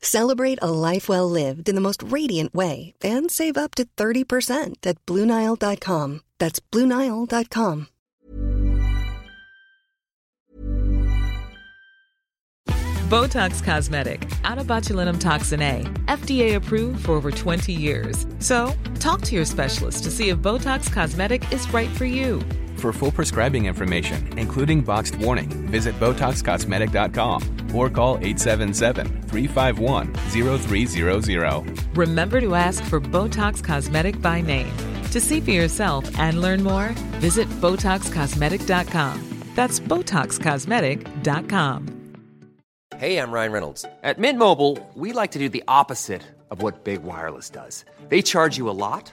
Celebrate a life well lived in the most radiant way and save up to 30% at BlueNile.com. That's BlueNile.com. Botox Cosmetic, out of botulinum toxin A, FDA approved for over 20 years. So, talk to your specialist to see if Botox Cosmetic is right for you. For full prescribing information, including boxed warning, visit BotoxCosmetic.com or call 877-351-0300. Remember to ask for Botox Cosmetic by name. To see for yourself and learn more, visit BotoxCosmetic.com. That's BotoxCosmetic.com. Hey, I'm Ryan Reynolds. At Mint Mobile, we like to do the opposite of what Big Wireless does. They charge you a lot,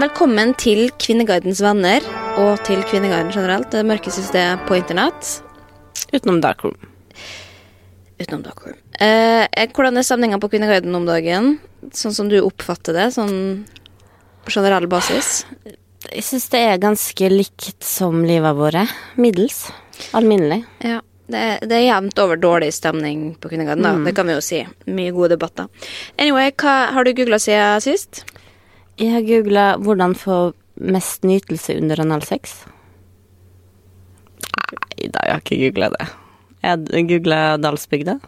Velkommen til Kvinneguidens venner og til Kvinneguiden generelt. Det mørkeste stedet på internett. Utenom Darkroom. Utenom Darkroom. Eh, eh, hvordan er stemninga på Kvinneguiden om dagen? Sånn som du oppfatter det, sånn på generell basis? Jeg syns det er ganske likt som livet vårt. Middels. Alminnelig. Ja. Det er, det er jevnt over dårlig stemning på Kvinneguiden, da. Det kan vi jo si. Mye gode debatter. Anyway, hva har du googla siden sist? Jeg har googla 'hvordan få mest nytelse under analsex'. Nei da, jeg har ikke googla det. Jeg googla Dalsbygda.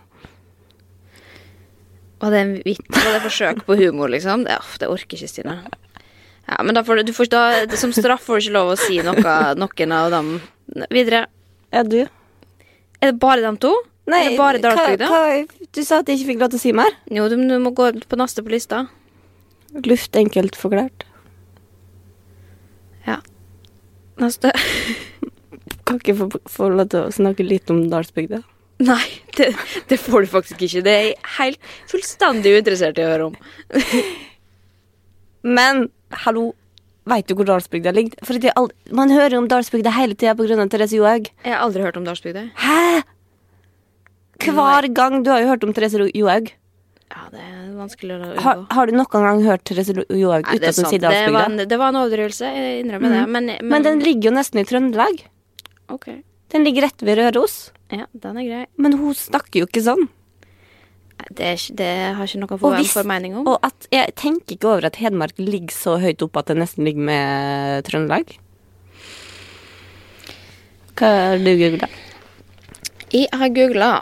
Var det en vits? Var det forsøk på humor, liksom? Det, det orker ikke Stine. Ja, men da får du, du får, da, Som straff får du ikke lov å si noe, noen av dem. Videre. Ja, du? Er det bare dem to? er det bare Dalsbygda? hva- Du sa at jeg ikke fikk lov til å si mer. Jo, du, du må gå på neste på lista. Luft enkelt forklart. Ja. Neste. Kan ikke få, få lov til å snakke litt om Dalsbygda. Nei, det, det får du faktisk ikke. Det er jeg helt fullstendig uinteressert i å høre om. Men hallo, veit du hvor Dalsbygda ligger? For at jeg ald- Man hører om Dalsbygda hele tida pga. Therese Johaug. Jeg har aldri hørt om Dalsbygda. Hæ?! Hver gang du har jo hørt om Therese Johaug. Ja, det er vanskelig å Har, unngå. har du noen gang hørt Therese Johaug Nei, uten det Det var, en, overdrivelse, jeg innrømmer det. Men, men, Men den ligger jo nesten i Trøndelag. Ok. Den ligger rett ved Røros. Ja, den er grei. Men hun snakker jo ikke sånn. Det, ikke- det har ikke noe for, hvis, formening om. og at jeg tenker ikke over at Hedmark ligger så høyt oppe at det nesten ligger med Trøndelag. Hva har du googla? Jeg har googla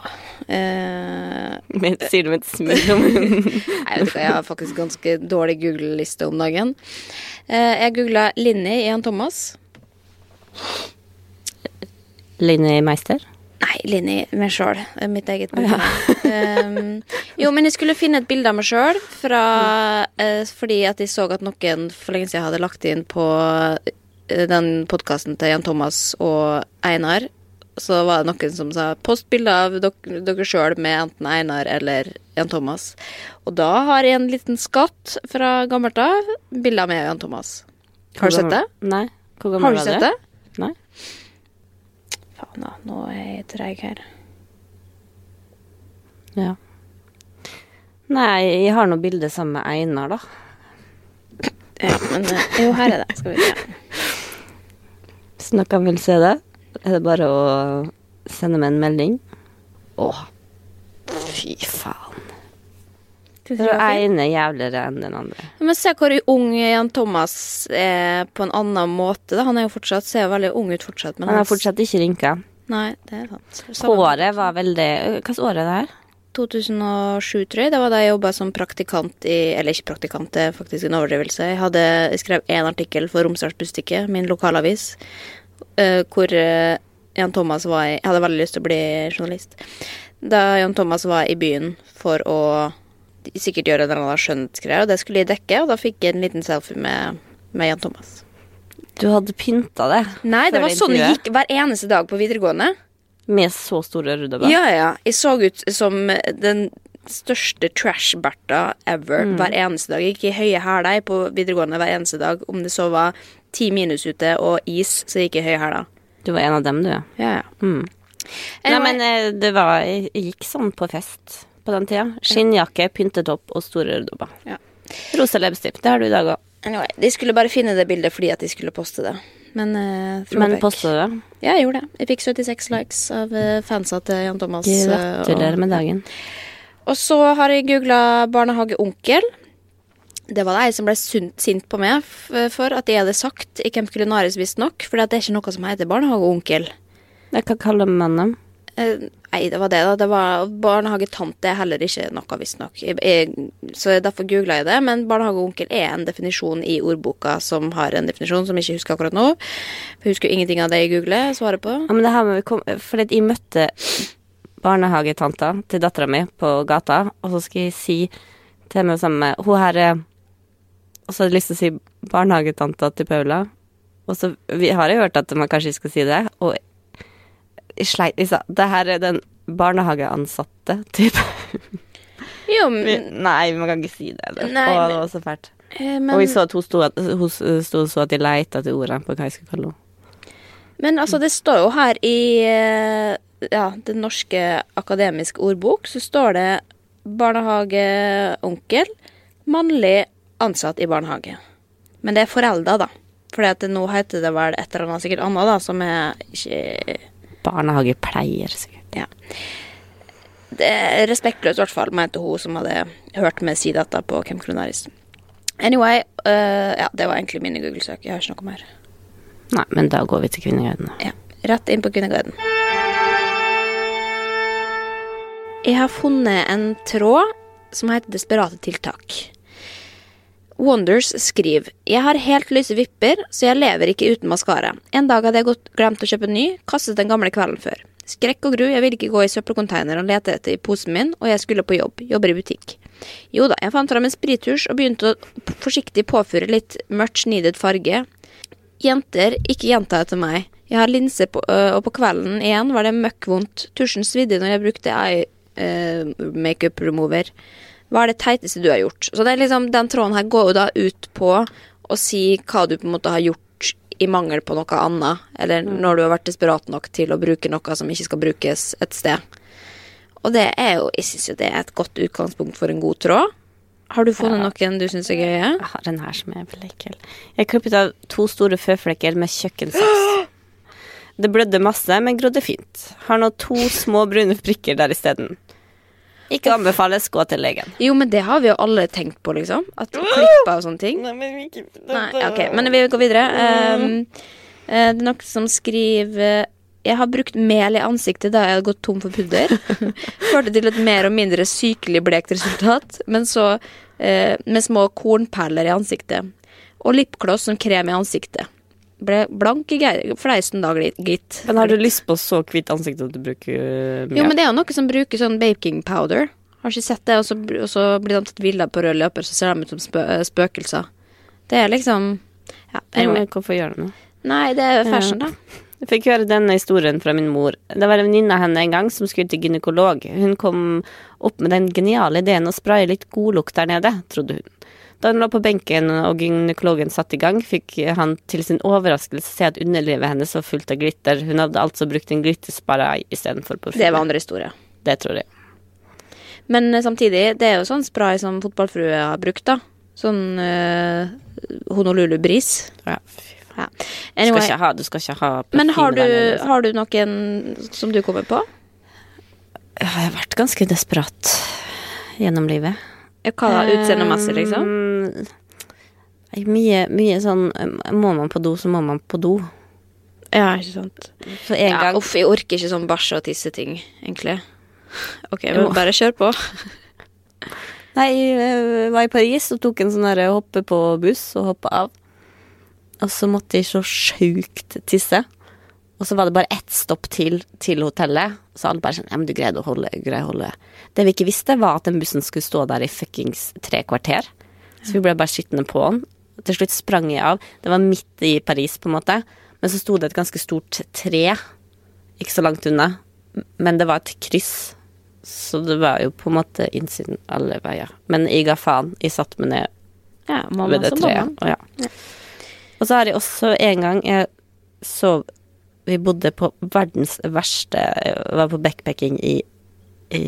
eh, Sier du med et smil om munnen? Nei, jeg har faktisk ganske dårlig Google-liste om dagen. Eh, jeg googla Linni Jan Thomas. Linni Meister? Nei, Linni meg sjøl. Mitt eget bilde. um, jo, men jeg skulle finne et bilde av meg sjøl uh, fordi at jeg så at noen for lenge siden hadde lagt inn på uh, den podkasten til Jan Thomas og Einar. Så var det noen som sa 'post bilde av dere, dere sjøl med enten Einar eller Jan Thomas'. Og da har jeg en liten skatt fra gammelt av. bilder med Jan Thomas. Har du sett det? Nei. Hvor Har gammel du var sett det? Nei. Faen, da. Nå er jeg treig her. Ja. Nei, jeg har nå bilde sammen med Einar, da. Ja, men eh, jo, her er det. Skal vi se. Hvis noen vil se det, er det bare å sende meg en melding. Åh, fy faen. Den ene jævligere enn den andre. Men se hvor ung Jan Thomas er på en annen måte. Han er jo fortsatt, ser veldig ung ut fortsatt. Men Han har fortsatt ikke rynka. Nei, det er sant. Håret var veldig Hvilket år er det her? 2007, tror jeg. Det var da jeg jobba som praktikant i Eller ikke praktikant, det er faktisk en overdrivelse. Jeg hadde jeg skrev én artikkel for Romsdals Budstikke, min lokalavis, eh, hvor eh, Jan Thomas var i Jeg hadde veldig lyst til å bli journalist. Da Jan Thomas var i byen for å sikkert gjøre en eller annen skjønnhetsgreie, og det skulle jeg dekke, og da fikk jeg en liten selfie med, med Jan Thomas. Du hadde pynta det. Nei, det var sånn det gikk hver eneste dag på videregående. Med så store rudder. Ja, ja. Jeg så ut som den største trash-berta ever hver eneste dag. Jeg gikk i høye hæler på videregående hver eneste dag. Om det så var ti minus ute og is, så gikk jeg i høye hæler. Du var en av dem, du, ja. Ja, ja. Mm. Nei, men eh, det var Jeg gikk sånn på fest på den tida. Skinnjakke, pyntetopp og store rødobber. Ja. Rosa leppestift. Det har du i dag òg. anyway, de skulle bare finne det bildet fordi at de skulle poste det. Men, uh, Men posta du det? Ja, jeg gjorde det. Jeg fikk 76 likes av eh, fansa til Jan Thomas. Gratulerer og- med dagen. Og så har jeg googla barnehageonkel. Det var det ei som ble sunt, sint på meg for at jeg hadde sagt i Camp Culinaris visstnok, for det er ikke noe som heter barnehageonkel. Hva kaller kalle man dem. Eh, nei, det var det, da. Det var Barnehagetante er heller ikke noe, visstnok. Så derfor googla jeg det. Men barnehageonkel er en definisjon i ordboka som har en definisjon som jeg ikke husker akkurat nå. Jeg husker jo ingenting av det jeg googler. Svaret på. Ja, men det her må vi komme Fordi jeg møtte barnehagetanta til dattera mi på gata, og så skal jeg si til meg sammen med Hun her er Og så hadde jeg lyst til å si barnehagetanta til Paula. Og så vi har jo hørt at man kanskje skal si det, og jeg sleit Jeg sa det her er den barnehageansatte, typ. Jo, men, nei, man kan ikke si det. det. Nei, og det var så fælt. eh, men, Og vi så at hun sto, hun sto så at de leita etter ordet på hva jeg skulle kalle henne. men altså, det står jo her i eh, ja, Den norske akademiske ordbok, så står det barnehageonkel, mannlig ansatt i barnehage. Men det er forelda, da. For nå heter det vel et eller annet sikkert annet, da, som er ikke Barnehagepleier, sikkert. Ja. Det er respektløst, i hvert fall, mente hun som hadde hørt med si dette på Camp Kronaris. Anyway, uh, ja, det var egentlig mine Google-søk. Jeg har ikke noe mer. Nei, men da går vi til Kvinneguiden. Ja, rett inn på Kvinneguiden. Jeg har funnet en tråd som heter Desperate tiltak. Wonders skriver Jeg har helt lyse vipper, så jeg lever ikke uten maskara. En dag hadde jeg gått, glemt å kjøpe ny, kastet den gamle kvelden før. Skrekk og gru, jeg ville ikke gå i søppelkonteiner og lete etter i posen min, og jeg skulle på jobb, jobber i butikk. Jo da, jeg fant fram en sprittusj og begynte å forsiktig påføre litt much needed farge. Jenter, ikke gjenta etter meg. Jeg har linse på, og på kvelden igjen var det møkk vondt. Tusjen svidde når jeg brukte eye øh, makeup remover. Hva er det teiteste du har gjort? Så det liksom, den tråden her går jo da ut på å si hva du på en måte har gjort i mangel på noe annet, eller når du har vært desperat nok til å bruke noe som ikke skal brukes et sted. Og det er jo, jeg syns jo det er et godt utgangspunkt for en god tråd. Har du funnet noen du syns er gøye? Jeg har en her som er veldig ekkel. Jeg klippet av to store føflekker med kjøkkensaks. Det blødde masse, men grodde fint. Har nå to små brune prikker der isteden. Ikke anbefales, gå til legen. Jo, men det har vi jo alle tenkt på, liksom. At klipper og sånne ting. Nei, men ikke Nei, ok, men vi går videre. Um, det er noen som skriver Jeg har brukt mel i ansiktet da jeg hadde gått tom for pudder. Førte til et mer og mindre sykelig blekt resultat, men så eh, med små kornperler i ansiktet. Og lipgloss som krem i ansiktet. Ble blank i fleisen da, gitt. Men har du lyst på så hvitt ansikt at du bruker mye? Jo, men det er jo noen som bruker sånn baking powder. Har ikke sett det, og så, og så blir de tatt bilder på rød løper, så ser de ut som spø eh, spøkelser. Det er liksom ja, anyway. Hvorfor gjør du det? Nei, det er fashion, da. Jeg fikk høre denne historien fra min mor. Det var en venninne av henne en gang som skulle til gynekolog. Hun kom opp med den geniale ideen å spraye litt godlukt der nede, trodde hun. Da hun lå på benken og gynekologen satte i gang, fikk han til sin overraskelse se at underlivet hennes var fullt av glitter. Hun hadde altså brukt en glitterspray istedenfor parfyme. Det var andre historier. Det tror jeg. Men eh, samtidig, det er jo sånn spray som fotballfrue har brukt, da. Sånn uh, Honolulu Bris. Ja, fy. Ja. Du skal ikke ha, du skal ikke ha men har du, har du noen som du kommer på? Jeg har vært ganske desperat gjennom livet. Hva da, utseendemessig, liksom? Mm, Mye, mye sånn eh, Må man på do, så må man på do. Ja, ikke sant. For en Ja, gang uff, jeg orker ikke sånn bæsje- og tisseting, egentlig. Ok, men bare kjør på. Nei, jeg var i Paris og tok en sånn derre hoppe på buss og hoppe av. Og så måtte jeg så sjukt tisse. Og så var det bare ett stopp til til hotellet. Så alle bare sånn Ja, men du greide å holde, greide å holde. Det vi ikke visste, var at den bussen skulle stå der i fuckings tre kvarter. Så vi ble bare sittende på den. Til slutt sprang jeg av. Det var midt i Paris, på en måte. Men så sto det et ganske stort tre ikke så langt unna. Men det var et kryss. Så det var jo på en måte innsiden alle veier. Men jeg ga faen. Jeg satte meg ned Ja, ved det treet. Og, Og, ja. og så har jeg også en gang Jeg sov Vi bodde på verdens verste var på backpacking i, i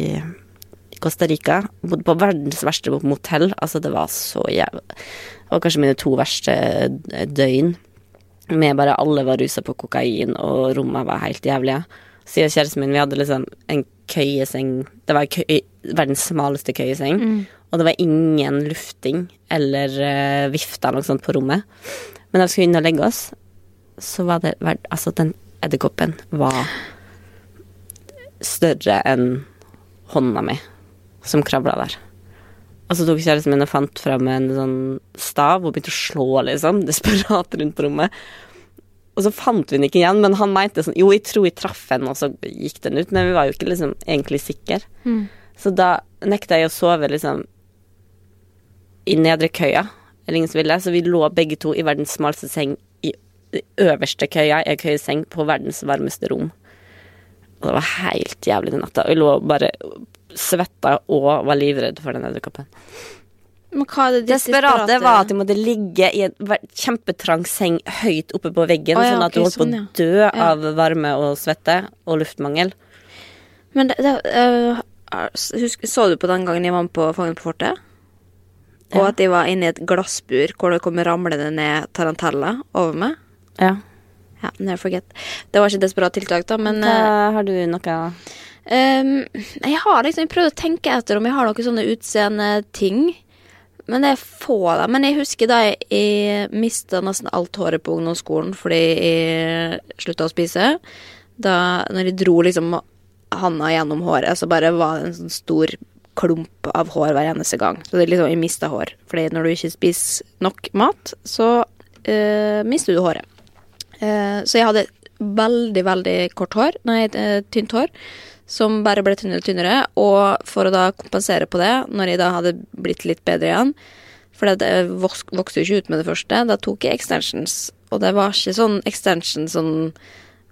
Costa Rica. Bodde på verdens verste motell. Altså, det var så jævlig Det var kanskje mine to verste døgn. Med bare alle var rusa på kokain, og rommene var helt jævlige. Siden kjæresten min, vi hadde liksom en køyeseng Det var køy, verdens smaleste køyeseng. Og det var ingen lufting eller uh, vifte eller noe sånt på rommet. Men da vi skulle inn og legge oss, så var det verdt, Altså, den edderkoppen var større enn hånda mi som kravla der. Og så tok kjæresten min og fant fram en sånn stav og begynte å slå, liksom, desperat rundt på rommet. Og så fant vi den ikke igjen, men han mente sånn Jo, jeg tror jeg traff henne, og så gikk den ut. Men vi var jo ikke liksom egentlig sikre. Så da nekta jeg å sove liksom i nedre køya. Eller ingen som ville. Så vi lå begge to i verdens smaleste seng øverste køya, i ei køyeseng, på verdens varmeste rom. Og det var helt jævlig den natta. Jeg lå bare svetta og var livredd for den edderkoppen. Men hva er det Desperate var at jeg måtte ligge i en kjempetrang seng høyt oppe på veggen, Å ja, sånn at ok, du holdt på sånn, å ja. dø Ja. av varme og svette og luftmangel. Men det, det, uh, husk, så du på den gangen jeg var med på Fangen på fortet? Og at jeg var inne i et glassbur hvor det kom ramlende ned taranteller over meg? Ja. Ja, never forget. Det var ikke et desperat tiltak, da, men Hva, øh, har du noe um, jeg har liksom jeg prøvd å tenke etter om jeg har noen sånne utseendeting. Men det er få av dem. Men jeg husker da jeg, jeg mista nesten alt håret på ungdomsskolen fordi jeg slutta å spise. Da når jeg dro liksom handa gjennom håret, så bare var det en sånn stor klump av hår hver eneste gang. Så det er liksom, jeg mista hår. Fordi når du ikke spiser nok mat, så uh, mister du håret. Eh, så jeg hadde veldig, veldig kort hår, nei, eh, tynt hår, som bare ble tynnere og tynnere. Og for å da kompensere på det, når jeg da hadde blitt litt bedre igjen For det vokste jo ikke ut med det første, da tok jeg extensions. Og det var ikke sånn extension som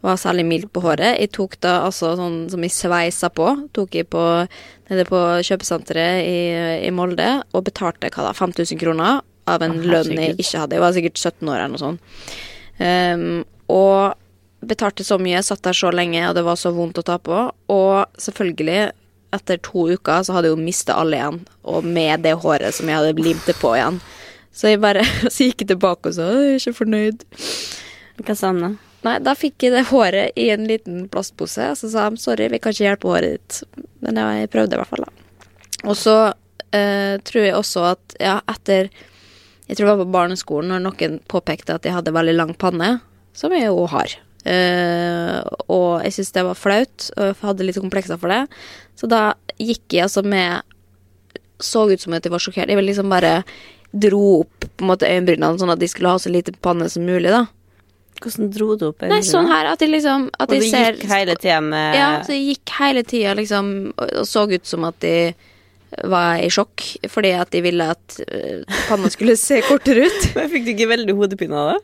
var særlig mild på håret. Jeg tok da altså sånn som jeg sveisa på, tok jeg på nede på kjøpesenteret i, i Molde, og betalte hva da, 5000 kroner av en lønn jeg ikke hadde. Jeg var sikkert 17 år eller noe sånt. Ehm, og betalte så mye, satt der så lenge, og det var så vondt å ta på. Og selvfølgelig, etter to uker, så hadde jeg jo mista alle igjen. Og med det håret som jeg hadde limt det på igjen. Så jeg bare så gikk jeg tilbake og sa jeg er ikke fornøyd. Hva sa han da? Nei, da fikk jeg det håret i en liten plastpose, og så sa de sorry, vi kan ikke hjelpe håret ditt. Men jeg prøvde i hvert fall, da. Og så eh, tror jeg også at ja, etter Jeg tror det var på barneskolen når noen påpekte at jeg hadde veldig lang panne, som jeg jo har. Uh, og jeg syntes det var flaut, og jeg hadde litt komplekser for det. Så da gikk jeg altså med Så ut som at jeg var sjokkert. Jeg ville liksom bare dro opp på en måte øyenbrynene sånn at de skulle ha så lite panne som mulig, da. Hvordan dro du opp Nei, sånn her at jeg liksom At Og jeg du ser gikk hele tida med Ja, så jeg gikk hele tida liksom og så ut som at de var jeg i sjokk fordi at de ville at eh, panna skulle se kortere ut. Men Fikk du ikke veldig hodepine av det?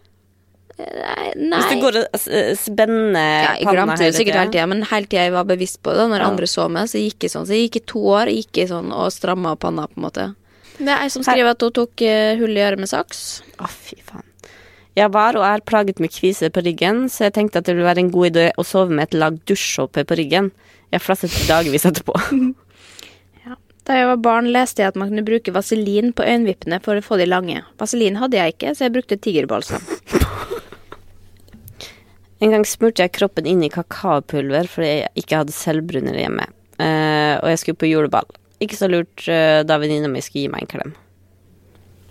Nei, nei. Hvis du går og s- spenner Ja, jeg glemte det sikkert hele tida, men hele tida jeg var bevisst på det. Når Ja. andre så meg, så gikk jeg sånn. Så jeg gikk i to år gikk jeg sånn og stramma panna, på en måte. Det er ei som skriver at hun tok eh, hull i øret med saks. Å, fy faen. Jeg var og er plaget med kviser på ryggen, så jeg tenkte at det ville være en god idé å sove med et lag dusjsåpe på ryggen. Jeg flasset dagevis etterpå. Da jeg var barn, leste jeg at man kunne bruke vaselin på øyenvippene for å få de lange. Vaselin hadde jeg ikke, så jeg brukte tigerbalsam. En gang smurte jeg kroppen inn i kakaopulver fordi jeg ikke hadde selvbrunner hjemme. Uh, og jeg skulle på juleball. Ikke så lurt uh, da venninna mi skulle gi meg en klem.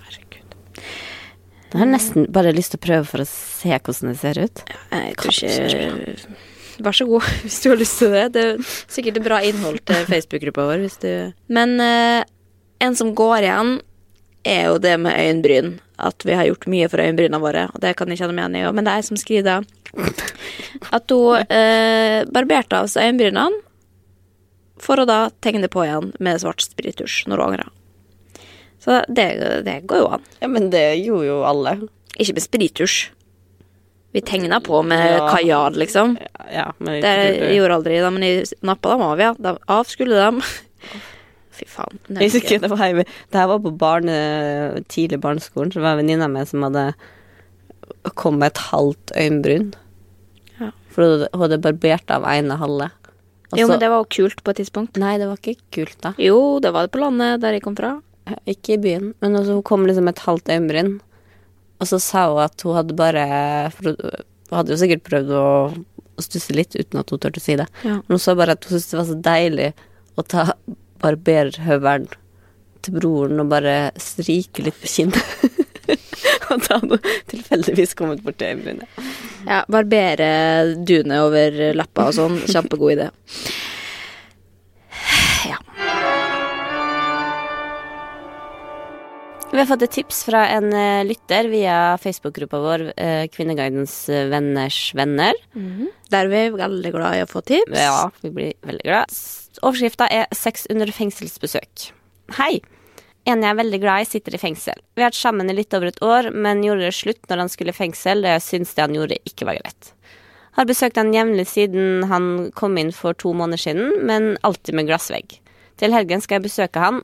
Herregud. Jeg har nesten bare lyst til å prøve for å se hvordan det ser ut. Jeg tror ikke Vær så god, hvis du har lyst til det. Det er sikkert et bra innhold til Facebook-gruppa vår. Hvis du... Men eh, en som går igjen, er jo det med øyenbryn. At vi har gjort mye for øyenbryna våre, og det kan jeg kjenne meg igjen i. Men det er jeg som skriver det. at hun eh, barberte av seg øyenbrynene for å da tegne på igjen med svart sprittusj når hun angra. Så det, det går jo an. Ja, men det gjorde jo alle. Ikke med spiritusj. Vi tegna på med Ja. kajal, liksom. Ja, men Det gjorde aldri de, men jeg nappa dem av, ja. De, av skulle dem. Fy faen. det er husker det var, det her var på barne, tidlig barneskolen, så var en venninne av meg som hadde kom med et halvt øyenbryn. Ja. For hun hadde- barbert av ene halve. Og Jo, men det var jo kult på et tidspunkt. Nei, det var ikke kult, da. Jo, det var det på landet der jeg kom fra. Ikke i byen. Men altså, hun kom liksom med et halvt øyenbryn, og så sa hun at hun hadde bare hun hun hadde jo sikkert prøvd å, å stusse litt uten at hun turte å si det. Ja. Men hun sa bare at hun syntes det var så deilig å ta barberhøvelen til broren og bare stryke litt på kinnet. og da hadde hun tilfeldigvis kommet bort til øyenbrynet. Ja, Barbere duene over lappa og sånn. Kjempegod idé. Ja. Vi har fått et tips fra en eh, lytter via Facebook-gruppa vår, eh, Kvinneguidens eh, venners venner. Der er vi veldig glad i å få tips. Ja, vi blir veldig glad. Overskrifta er 'Sex under fengselsbesøk'. Hei! En jeg er veldig glad i, sitter i fengsel. Vi har vært sammen i litt over et år, men gjorde det slutt når han skulle i fengsel, da jeg syntes det han gjorde, ikke var greit. Har besøkt han jevnlig siden han kom inn for to måneder siden, men alltid med glassvegg. Til helgen skal jeg besøke han,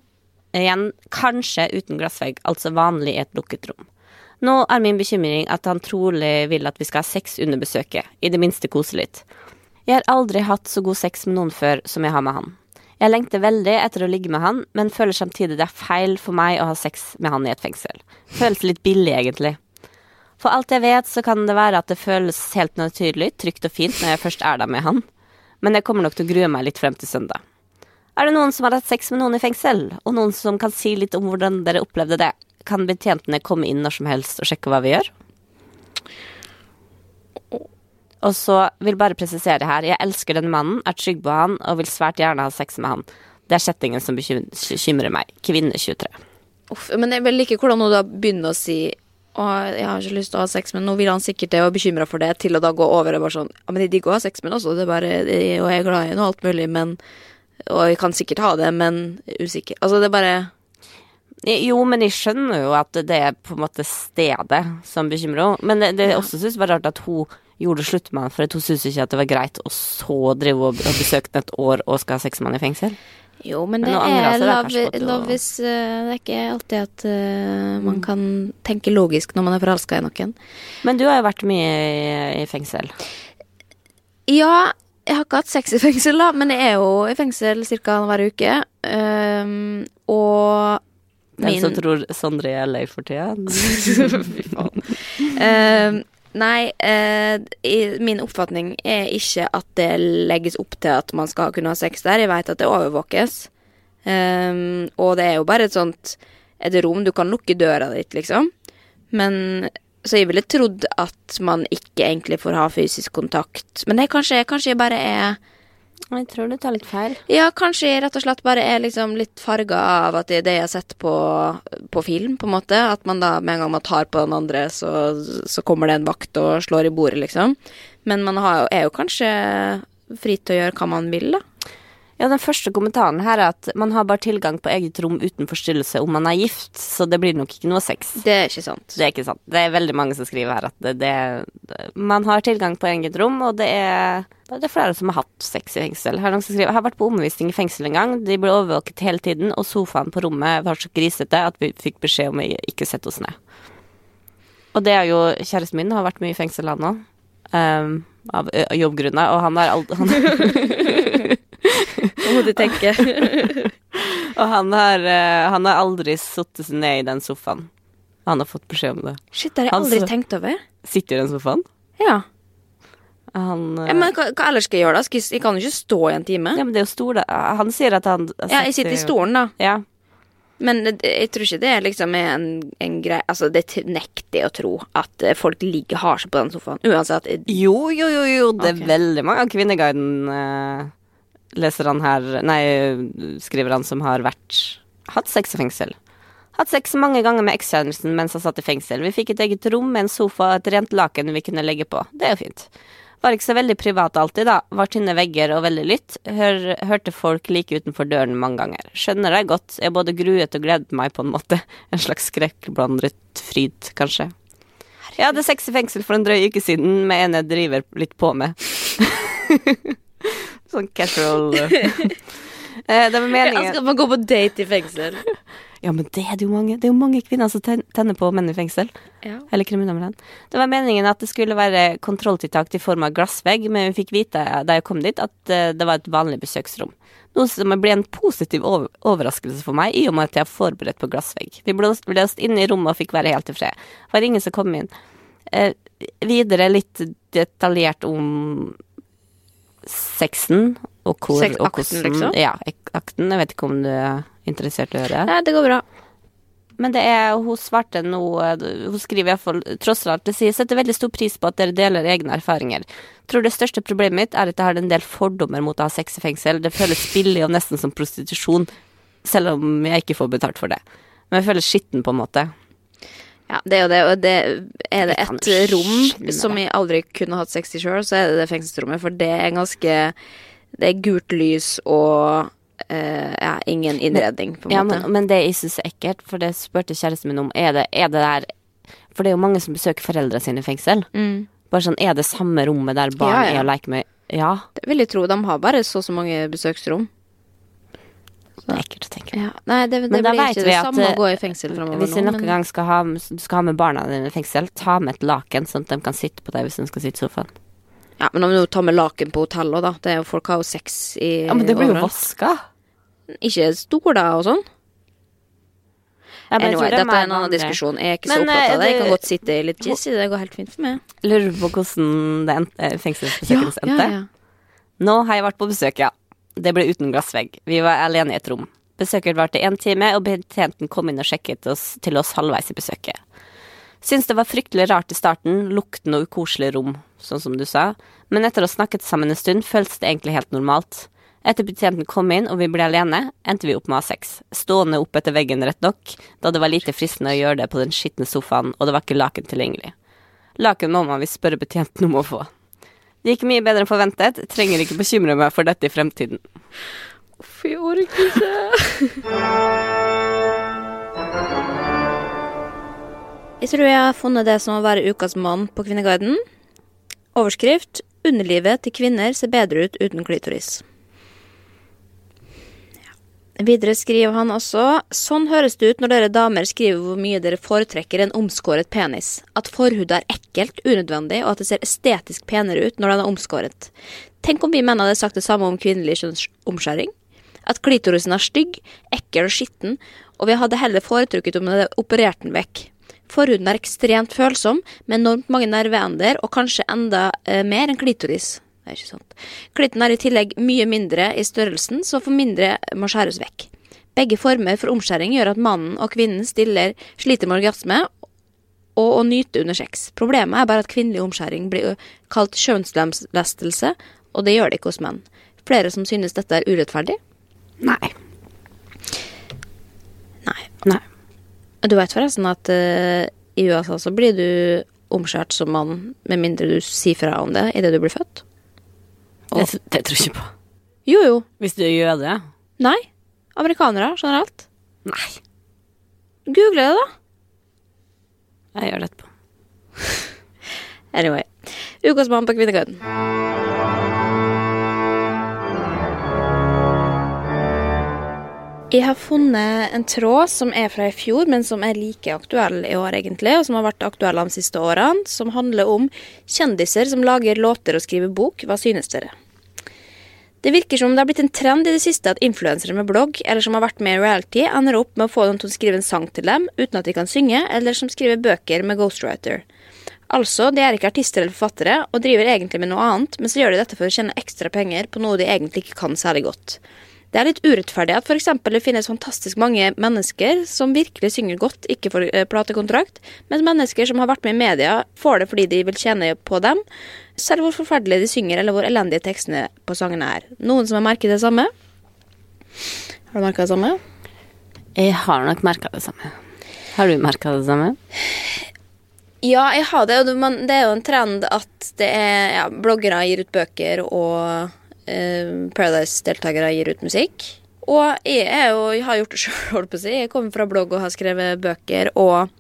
igjen kanskje uten glassvegg, altså vanlig i et lukket rom. Nå er min bekymring at han trolig vil at vi skal ha sex under besøket, i det minste kose litt. Jeg har aldri hatt så god sex med noen før som jeg har med han. Jeg lengter veldig etter å ligge med han, men føler samtidig det er feil for meg å ha sex med han i et fengsel. Føles litt billig, egentlig. For alt jeg vet, så kan det være at det føles helt naturlig, trygt og fint når jeg først er der med han, men jeg kommer nok til å grue meg litt frem til søndag. Er det noen som har hatt sex med noen i fengsel, og noen som kan si litt om hvordan dere opplevde det? Kan betjentene komme inn når som helst og sjekke hva vi gjør? Og så vil bare presisere her, jeg elsker den mannen, er trygg på han og vil svært gjerne ha sex med han. Det er settingen som bekymrer meg. Kvinne 23. Uff, men jeg vil like hvordan hun da begynner å si å, jeg har ikke lyst til å ha sex, men nå vil han sikkert det og er bekymra for det, til å da gå over og bare sånn Ja, men de digger å ha sex med ham også, det er bare Og jeg er glad i henne og alt mulig, men Og jeg kan sikkert ha det, men usikker. Altså, det er bare Jo, men jeg skjønner jo at det er på en måte stedet som bekymrer henne. Men det, det jeg også synes var rart at hun gjorde det slutt med han, for hun syntes ikke at det var greit, og så drive og, og besøke den et år og skal ha seks mann i fengsel. Jo, men Men det er love is uh, Det er ikke alltid at uh, man kan tenke logisk når man er forelska i noen. Men du har jo vært mye i, i fengsel. Ja, jeg har ikke hatt sex i fengsel, da, men jeg er jo i fengsel ca. hver uke. Um, og Den som tror Sondre er lei for tida. Fy faen. um, nei, uh, i- min oppfatning er ikke at det legges opp til at man skal kunne ha sex der. Jeg vet at det overvåkes. Um, og det er jo bare et sånt et rom. Du kan lukke døra ditt, liksom. Men Så jeg ville trodd at man ikke egentlig får ha fysisk kontakt. Men det kanskje, kanskje jeg bare er Jeg tror du tar litt feil. ja, kanskje jeg rett og slett bare er liksom litt farga av at det er det jeg har sett på, på film, på en måte. At man da med en gang man tar på den andre, så, så kommer det en vakt og slår i bordet, liksom. Men man har, er jo kanskje fri til å gjøre hva man vil, da. Ja, Den første kommentaren her er at man har bare tilgang på eget rom uten forstyrrelse om man er gift, så det blir nok ikke noe sex. Det er ikke sant. Det er ikke sant. Det er veldig mange som skriver her at det, det, man har tilgang på eget rom, og det er, det er flere som har hatt sex i fengsel. Her er noen som skriver, jeg har vært på omvisning i fengsel en gang. De ble overvåket hele tiden, og sofaen på rommet var så grisete at vi fikk beskjed om å ikke sette oss ned. Og det er jo Kjæresten min har vært mye i fengsel, han òg. av ø, jobbgrunner, og han har aldri må du tenke. Og han har, eh, han har aldri satt seg ned i den sofaen. Han har fått beskjed om det. Shit, det har jeg aldri Altså- tenkt over. Sitter i den sofaen? Ja. Han eh, Ja, men hva, hva ellers skal jeg gjøre, da? Jeg, jeg kan jo ikke stå i en time. ja, men det er jo stol Han sier at han Ja, jeg sitter i stolen, da. Ja. Men jeg tror ikke det liksom er en, en greie Altså, det nekter jeg å tro at eh, folk ligger har seg på den sofaen. Uansett. eh, Jo, jo, jo, jo. Det er veldig mange av Kvinneguiden-leserne her Nei, skriverne som har vært Hatt sex i fengsel. Hatt sex mange ganger med ekskjæresten mens han satt i fengsel. Vi fikk et eget rom med en sofa og et rent laken vi kunne legge på. Det er jo fint. Var ikke så veldig privat alltid, da. Var tynne vegger og veldig lytt. Hør, hørte folk like utenfor døren mange ganger. Skjønner deg godt. Jeg både gruet og gledet meg på en måte. En slags skrekkblandet fryd, kanskje. Jeg hadde sex i fengsel for en drøy uke siden med en jeg driver litt på med. sånn casual Eh, Det var meningen Skal man gå på date i fengsel? Ja, men det er det jo mange. Det er jo mange kvinner som tenner på menn i fengsel. Ja. Eller kriminalmenn. Det var meningen at det skulle være kontrolltiltak i form av glassvegg, men vi fikk vite da jeg kom dit at eh, det var et vanlig besøksrom. Noe som ble en positiv overraskelse for meg, i og med at jeg er forberedt på glassvegg. Vi ble låst inne i rommet og fikk være helt i fred. Det var ingen som kom inn. Eh, videre litt detaljert om sexen og hvor Sex- og hvordan liksom? Ja, akten. Jeg vet ikke om du er interessert i å høre. Nei, det går bra. Men det er, hun svarte noe Hun skriver iallfall tross alt det sier setter veldig stor pris på at dere deler egne erfaringer. Tror det største problemet mitt er at jeg har en del fordommer mot å ha sex i fengsel. Det føles billig og nesten som prostitusjon, selv om jeg ikke får betalt for det. Men jeg føler skitten, på en måte. Ja, det er jo det, og det er det et rom som jeg aldri kunne hatt sex i sjøl, så er det det fengselsrommet, for det er ganske Det er gult lys og Uh, ja, ingen innredning, på en Ja, måte. men, men det jeg syns er ekkelt, for det spurte kjæresten min om, er det, er det der For det er jo mange som besøker foreldra sine i fengsel. Mm. Bare sånn, er det samme rommet der barn ja. er og leker med Ja, Det vil jeg tro. De har bare så og så mange besøksrom. Det er ekkelt å tenke på. Ja. Nei, det, det Men da blir vet vi at, eh, Hvis du noen men gang skal ha, skal ha med barna dine i fengsel, ta med et laken, sånn at de kan sitte på deg hvis de skal sitte i sofaen. Ja, men om du tar med laken på hotellet, da. Det er jo, folk har jo sex i Ja, men det blir jo vaska. Ikke stoler og sånn. Ja, men Anyway, dette er en annen diskusjon. Jeg er ikke så Men, opptatt av det. Jeg eh, kan godt sitte i litt jizz i det. Det går helt fint for meg. Lurer du på hvordan det fengselsbesøket ja, endte. fengselsbesøket endte? Nå har jeg vært på besøk, ja. Det ble uten glassvegg. Vi var alene i et rom. Besøket varte én time, og betjenten kom inn og sjekket oss til oss halvveis i besøket. Syns det var fryktelig rart i starten, lukten og ukoselig rom, sånn som du sa, men etter å ha snakket sammen en stund, føltes det egentlig helt normalt. Etter betjenten kom inn og vi ble alene, endte vi opp med å ha sex. Stående opp etter veggen, rett nok, da det var lite fristende å gjøre det på den skitne sofaen, og det var ikke laken tilgjengelig. Laken må man visst spørre betjenten om å få. Det gikk mye bedre enn forventet, trenger ikke bekymre meg for dette i fremtiden. Uff, jeg orker ikke. Jeg tror jeg har funnet det som å være ukas mann på Kvinneguiden. Overskrift 'Underlivet til kvinner ser bedre ut uten klitoris'. Videre skriver han også Sånn høres det ut når dere damer skriver hvor mye dere foretrekker en omskåret penis. At forhudet er ekkelt, unødvendig, og at det ser estetisk penere ut når den er omskåret. Tenk om vi menn hadde sagt det samme om kvinnelig kjønnsomskjæring? At klitorisen er stygg, ekkel og skitten, og vi hadde heller foretrukket om vi hadde operert den vekk. Forhuden er ekstremt følsom, med enormt mange nerveender, og kanskje enda eh, mer enn klitoris. Det er ikke sant. Klitten er i tillegg mye mindre i størrelsen, så for mindre må skjæres vekk. Begge former for omskjæring gjør at mannen og kvinnen stiller, sliter med orgasme og å nyte under sex. Problemet er bare at kvinnelig omskjæring blir kalt kjønnslemlestelse, og det gjør det ikke hos menn. Flere som synes dette er urettferdig? Nei. Nei. Nei. Du vet forresten at uh, i USA så blir du omskjært som mann med mindre du sier fra om det idet du blir født? Det, det tror jeg ikke på. Jo, jo. Hvis du gjør det? Nei. Amerikanere generelt. Nei. Google det, da. Jeg gjør det etterpå. Anyway. Ukas mann på Kvinnekøyden. Jeg har funnet en tråd som er fra i fjor, men som er like aktuell i år, egentlig, og som har vært aktuell de siste årene, som handler om kjendiser som lager låter og skriver bok. Hva synes dere? Det virker som det har blitt en trend i det siste at influensere med blogg, eller som har vært med i reality, ender opp med å få dem til å skrive en sang til dem uten at de kan synge, eller som skriver bøker med ghostwriter. Altså, de er ikke artister eller forfattere og driver egentlig med noe annet, men så gjør de dette for å tjene ekstra penger på noe de egentlig ikke kan særlig godt. Det er litt urettferdig at f.eks. det finnes fantastisk mange mennesker som virkelig synger godt, ikke får eh, platekontrakt, mens mennesker som har vært med i media, får det fordi de vil tjene på dem, selv hvor forferdelig de synger eller hvor elendige tekstene på sangene er. Noen som har merket det samme? Har du merka det samme? Jeg har nok merka det samme. Har du merka det samme? Ja, jeg har det. men det er jo en trend at det er ja, bloggere gir ut bøker, og Paradise-deltakere gir ut musikk. Og jeg, jo, jeg har gjort det sjøl. Jeg kommer fra blogg og har skrevet bøker, og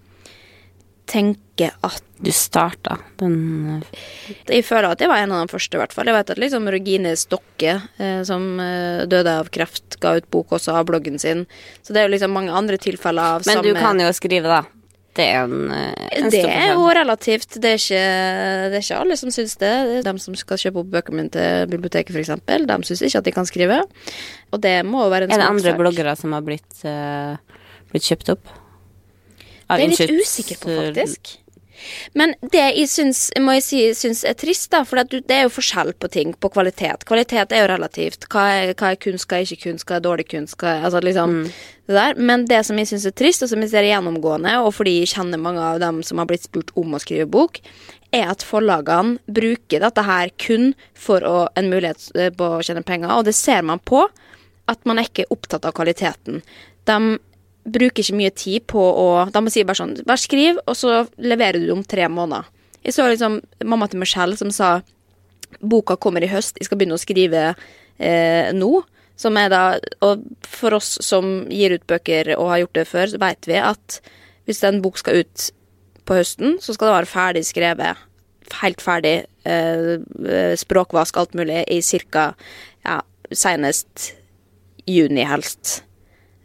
tenker at Du starta den Jeg føler at jeg var en av de første, i hvert fall. Jeg vet at liksom Regine Stokke, eh, som eh, døde av kreft, ga ut bok også av bloggen sin. Så det er jo liksom mange andre tilfeller av Men samme du kan jo skrive, da. Det er en, eh, en Det er jo relativt. Det er, ikke, det er ikke alle som syns det. De som skal kjøpe opp bøkene mine til biblioteket, f.eks., de syns ikke at de kan skrive. Og det må jo være en Er det andre bloggere som har blitt, uh, blitt kjøpt opp? Det er jeg litt usikker på, faktisk. Men det jeg syns, må jeg si, syns er trist, da, for det er jo forskjell på ting, på kvalitet. Kvalitet er jo relativt. Hva er, hva er kunst, hva er ikke kunst, hva er dårlig kunst, hva er, altså liksom det der. Men det som jeg syns er trist, og som jeg ser gjennomgående, og fordi jeg kjenner mange av dem som har blitt spurt om å skrive bok, er at forlagene bruker dette her kun for å, en mulighet eh, på å tjene penger, og det ser man på at man er ikke opptatt av kvaliteten. De bruker ikke mye tid på å Da må jeg si bare sånn Bare skriv, og så leverer du om tre måneder. Jeg så liksom mamma til Michelle som sa boka kommer i høst, jeg skal begynne å skrive eh, nå. Som er da Og for oss som gir ut bøker og har gjort det før, så vet vi at hvis en bok skal ut på høsten, så skal det være ferdig skrevet. Helt ferdig. Eh, språkvask, alt mulig, i ca. Ja, senest juni, helst.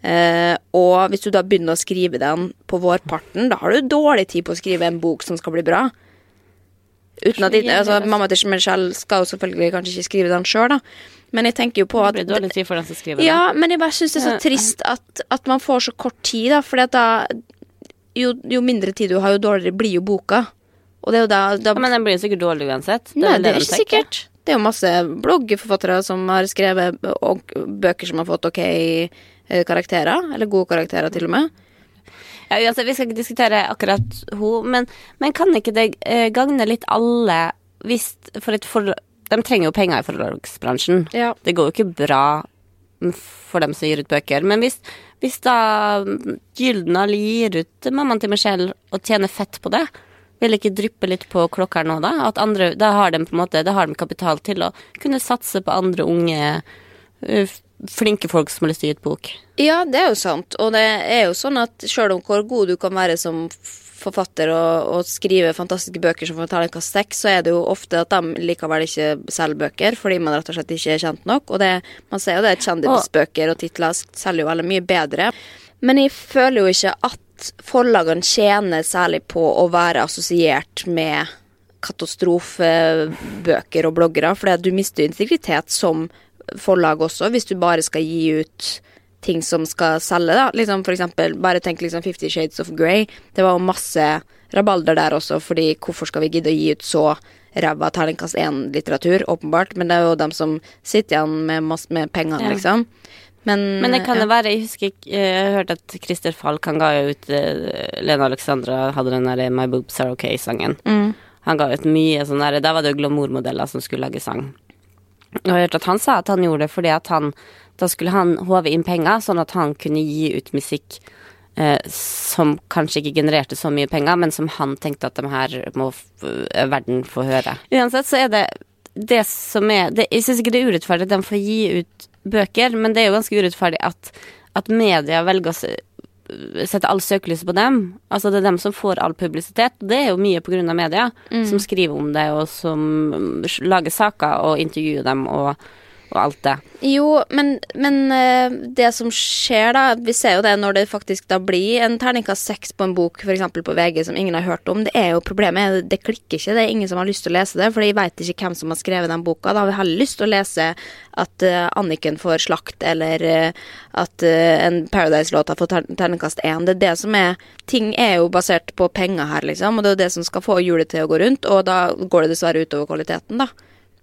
Eh, og hvis du da begynner å skrive den på vårparten, da har du dårlig tid på å skrive en bok som skal bli bra. Uten at de, altså, Mamma til Michelle skal jo selvfølgelig kanskje ikke skrive den sjøl, da. Men jeg tenker jo på at Det blir dårlig tid for den som skriver den. Ja, men jeg bare syns det er så trist at, at man får så kort tid, da. For jo, jo mindre tid du har, jo dårligere blir jo boka. Og det er jo da, da. Ja, men den blir jo sikkert dårlig uansett. Nei, det er ikke sikkert. Det er jo masse bloggforfattere som har skrevet bøker som har fått ok karakterer. Eller gode karakterer, til og med. Ja, altså, vi skal ikke diskutere akkurat hun, men, men kan ikke det eh, gagne litt alle hvis for et for, De trenger jo penger i forlagsbransjen. Ja. Det går jo ikke bra for dem som gir ut bøker. Men hvis, hvis da Gyldendal gir ut mammaen til Michelle og tjener fett på det, vil ikke dryppe litt på klokka nå, da? At andre, da har de på en måte Da har de kapital til å kunne satse på andre unge, eh, flinke folk som har lyst til å gi ut bok. Ja, det er jo sant. Og det er jo sånn at sjøl om hvor god du kan være som forfatter og, og skrive fantastiske bøker som forteller hva sex, så er det jo ofte at de likevel ikke selger bøker, fordi man rett og slett ikke er kjent nok. Og det, man ser jo det, kjendisbøker og titler selger jo veldig mye bedre. Men jeg føler jo ikke at forlagene tjener særlig på å være assosiert med katastrofebøker og bloggere, for du mister integritet som forlag også, hvis du bare skal gi ut ting som skal selge, da. Liksom for eksempel, bare tenk liksom Fifty Shades of Grey. Det var jo masse rabalder der også, fordi hvorfor skal vi gidde å gi ut så ræva terningkast én-litteratur, åpenbart, men det er jo dem som sitter igjen med, masse, med pengene, Ja. liksom. Men, Men det kan ja. være Jeg husker Jeg har hørt at Christer Falk Han ga jo ut eh, Lena Alexandra hadde den der My Boobs Are Okay-sangen. Mm. Han ga ut mye sånn der Da var det jo glamourmodeller som skulle lage sang. Og jeg har hørt at han sa at han gjorde det fordi at han Da skulle han håve inn penger, sånn at han kunne gi ut musikk eh, som kanskje ikke genererte så mye penger, men som han tenkte at de her må eh, verden få høre. Uansett så er det det som er det, Jeg syns ikke det er urettferdig at de får gi ut bøker, men det er jo ganske urettferdig at, at media velger å se- sette all søkelyset på dem. Altså det er dem som får all publisitet. Det er jo mye av media, som skriver om det, og som mm, lager saker og intervjuer dem og og alt det. Jo, men, men eh, det som skjer da Vi ser jo det når det faktisk da blir en terningkast seks på en bok, f.eks. på VG, som ingen har hørt om. Det er jo problemet det klikker ikke. Det er ingen som har lyst til å lese det, for de veit ikke hvem som har skrevet den boka. Da har vi heller lyst til å lese at uh, Anniken får slakt, eller uh, at en Paradise-låt har fått ter terningkast én. Det er det som er Ting er jo basert på penger her, liksom, og det er jo det som skal få hjulet til å gå rundt, og da går det dessverre utover kvaliteten, da.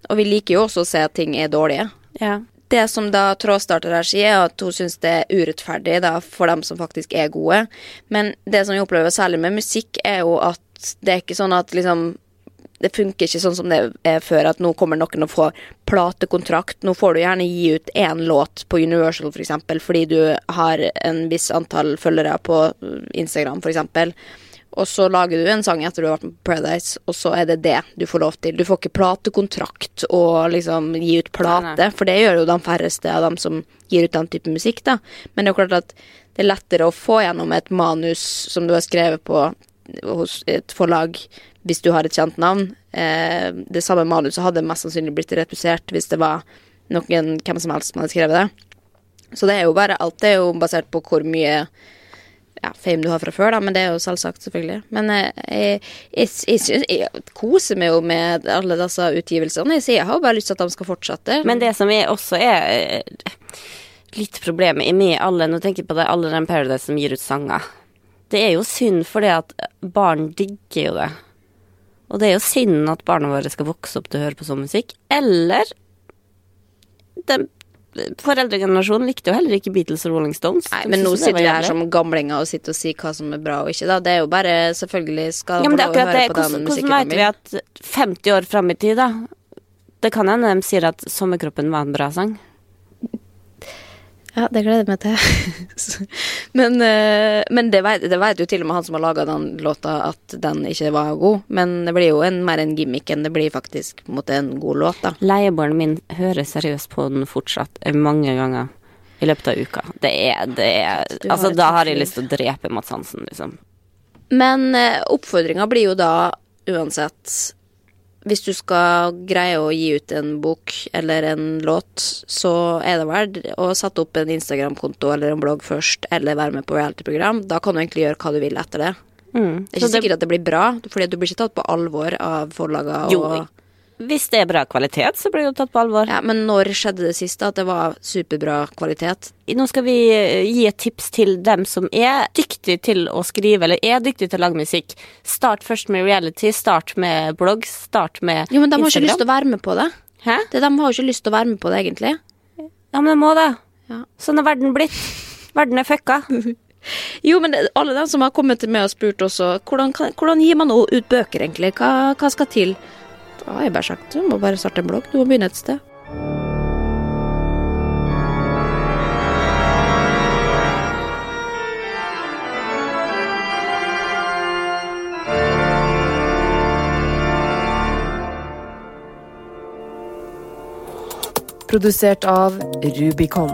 Og vi liker jo også å se at ting er dårlige. Ja. Det som da trådstarter her sier, er at hun syns det er urettferdig da, for dem som faktisk er gode. Men det som vi opplever særlig med musikk, er jo at det er ikke sånn at liksom Det funker ikke sånn som det er før, at nå kommer noen og får platekontrakt. Nå får du gjerne gi ut én låt på Universal, for eksempel, fordi du har en viss antall følgere på Instagram, for eksempel. Og så lager du en sang etter du har vært med på Paradise, og så er det det du får lov til. Du får ikke platekontrakt og liksom gi ut plate, Nei, nei. for det gjør jo de færreste av dem som gir ut den type musikk, da. Men det er jo klart at det er lettere å få gjennom et manus som du har skrevet på hos et forlag hvis du har et kjent navn. Eh, det samme manuset hadde mest sannsynlig blitt repusert hvis det var noen hvem som helst som hadde skrevet det. Så det er jo bare Alt er jo basert på hvor mye ja, fame du har fra før, da, men det er jo selvsagt, selvfølgelig. Men eh, jeg, jeg, jeg, synes- jeg koser meg jo med alle disse utgivelsene. Jeg jeg har jo bare lyst til at de skal fortsette. Men det som er også er eh, litt problemet med alle Nå tenker jeg på det, alle den Paradise som gir ut sanger. Det er jo synd fordi at barn digger jo det. Og det er jo synd at barna våre skal vokse opp til å høre på sånn musikk. Eller den Foreldregenerasjonen likte jo heller ikke Beatles og Rolling Stones. Nei, men nå sitter vi her som gamlinger og sitter og sier hva som er bra og ikke, da. Det er jo bare Selvfølgelig skal Ja, men det er akkurat det. Hvordan, hvordan vet vi at 50 år fram i tid, da Det kan hende de sier at 'Sommerkroppen' var en bra sang. Ja, det gleder jeg meg til. men eh, men det, vet, det vet jo til og med han som har laga den låta, at den ikke var god. Men det blir jo en, mer en gimmick enn det blir faktisk mot en måte en god låt, da. Leieboeren min hører seriøst på den fortsatt eh, mange ganger i løpet av uka. Det er, det er Altså, da har jeg lyst til å drepe Mats Hansen, liksom. Men eh, oppfordringa blir jo da uansett Hvis du skal greie å gi ut en bok eller en låt, så er det verdt å sette opp en Instagram-konto eller en blogg først, eller være med på reality-program. Da kan du egentlig gjøre hva du vil etter det. Mm. Det er ikke sikkert at det blir bra, for du blir ikke tatt på alvor av forlaga. Jo, Og, Hvis det er bra kvalitet, så blir det jo tatt på alvor. ja, men når skjedde det siste at det var superbra kvalitet? Nå skal vi eh, gi et tips til dem som er dyktige til å skrive, eller er dyktige til å lage musikk. Start først med reality, start med blogg, start med Instagram. Jo, men de har ikke lyst til å være med på det. Hæ? det. De har jo ikke lyst til å være med på det, egentlig. Ja, men de må det. Ja. Sånn er verden blitt. Verden er fucka. Jo, men alle de som har kommet til meg og spurt også hvordan, hvordan gir man ut bøker, egentlig? Hva, hva skal til? Da har jeg bare sagt du må bare starte en blogg. Du må begynne et sted. Produsert av Rubicon.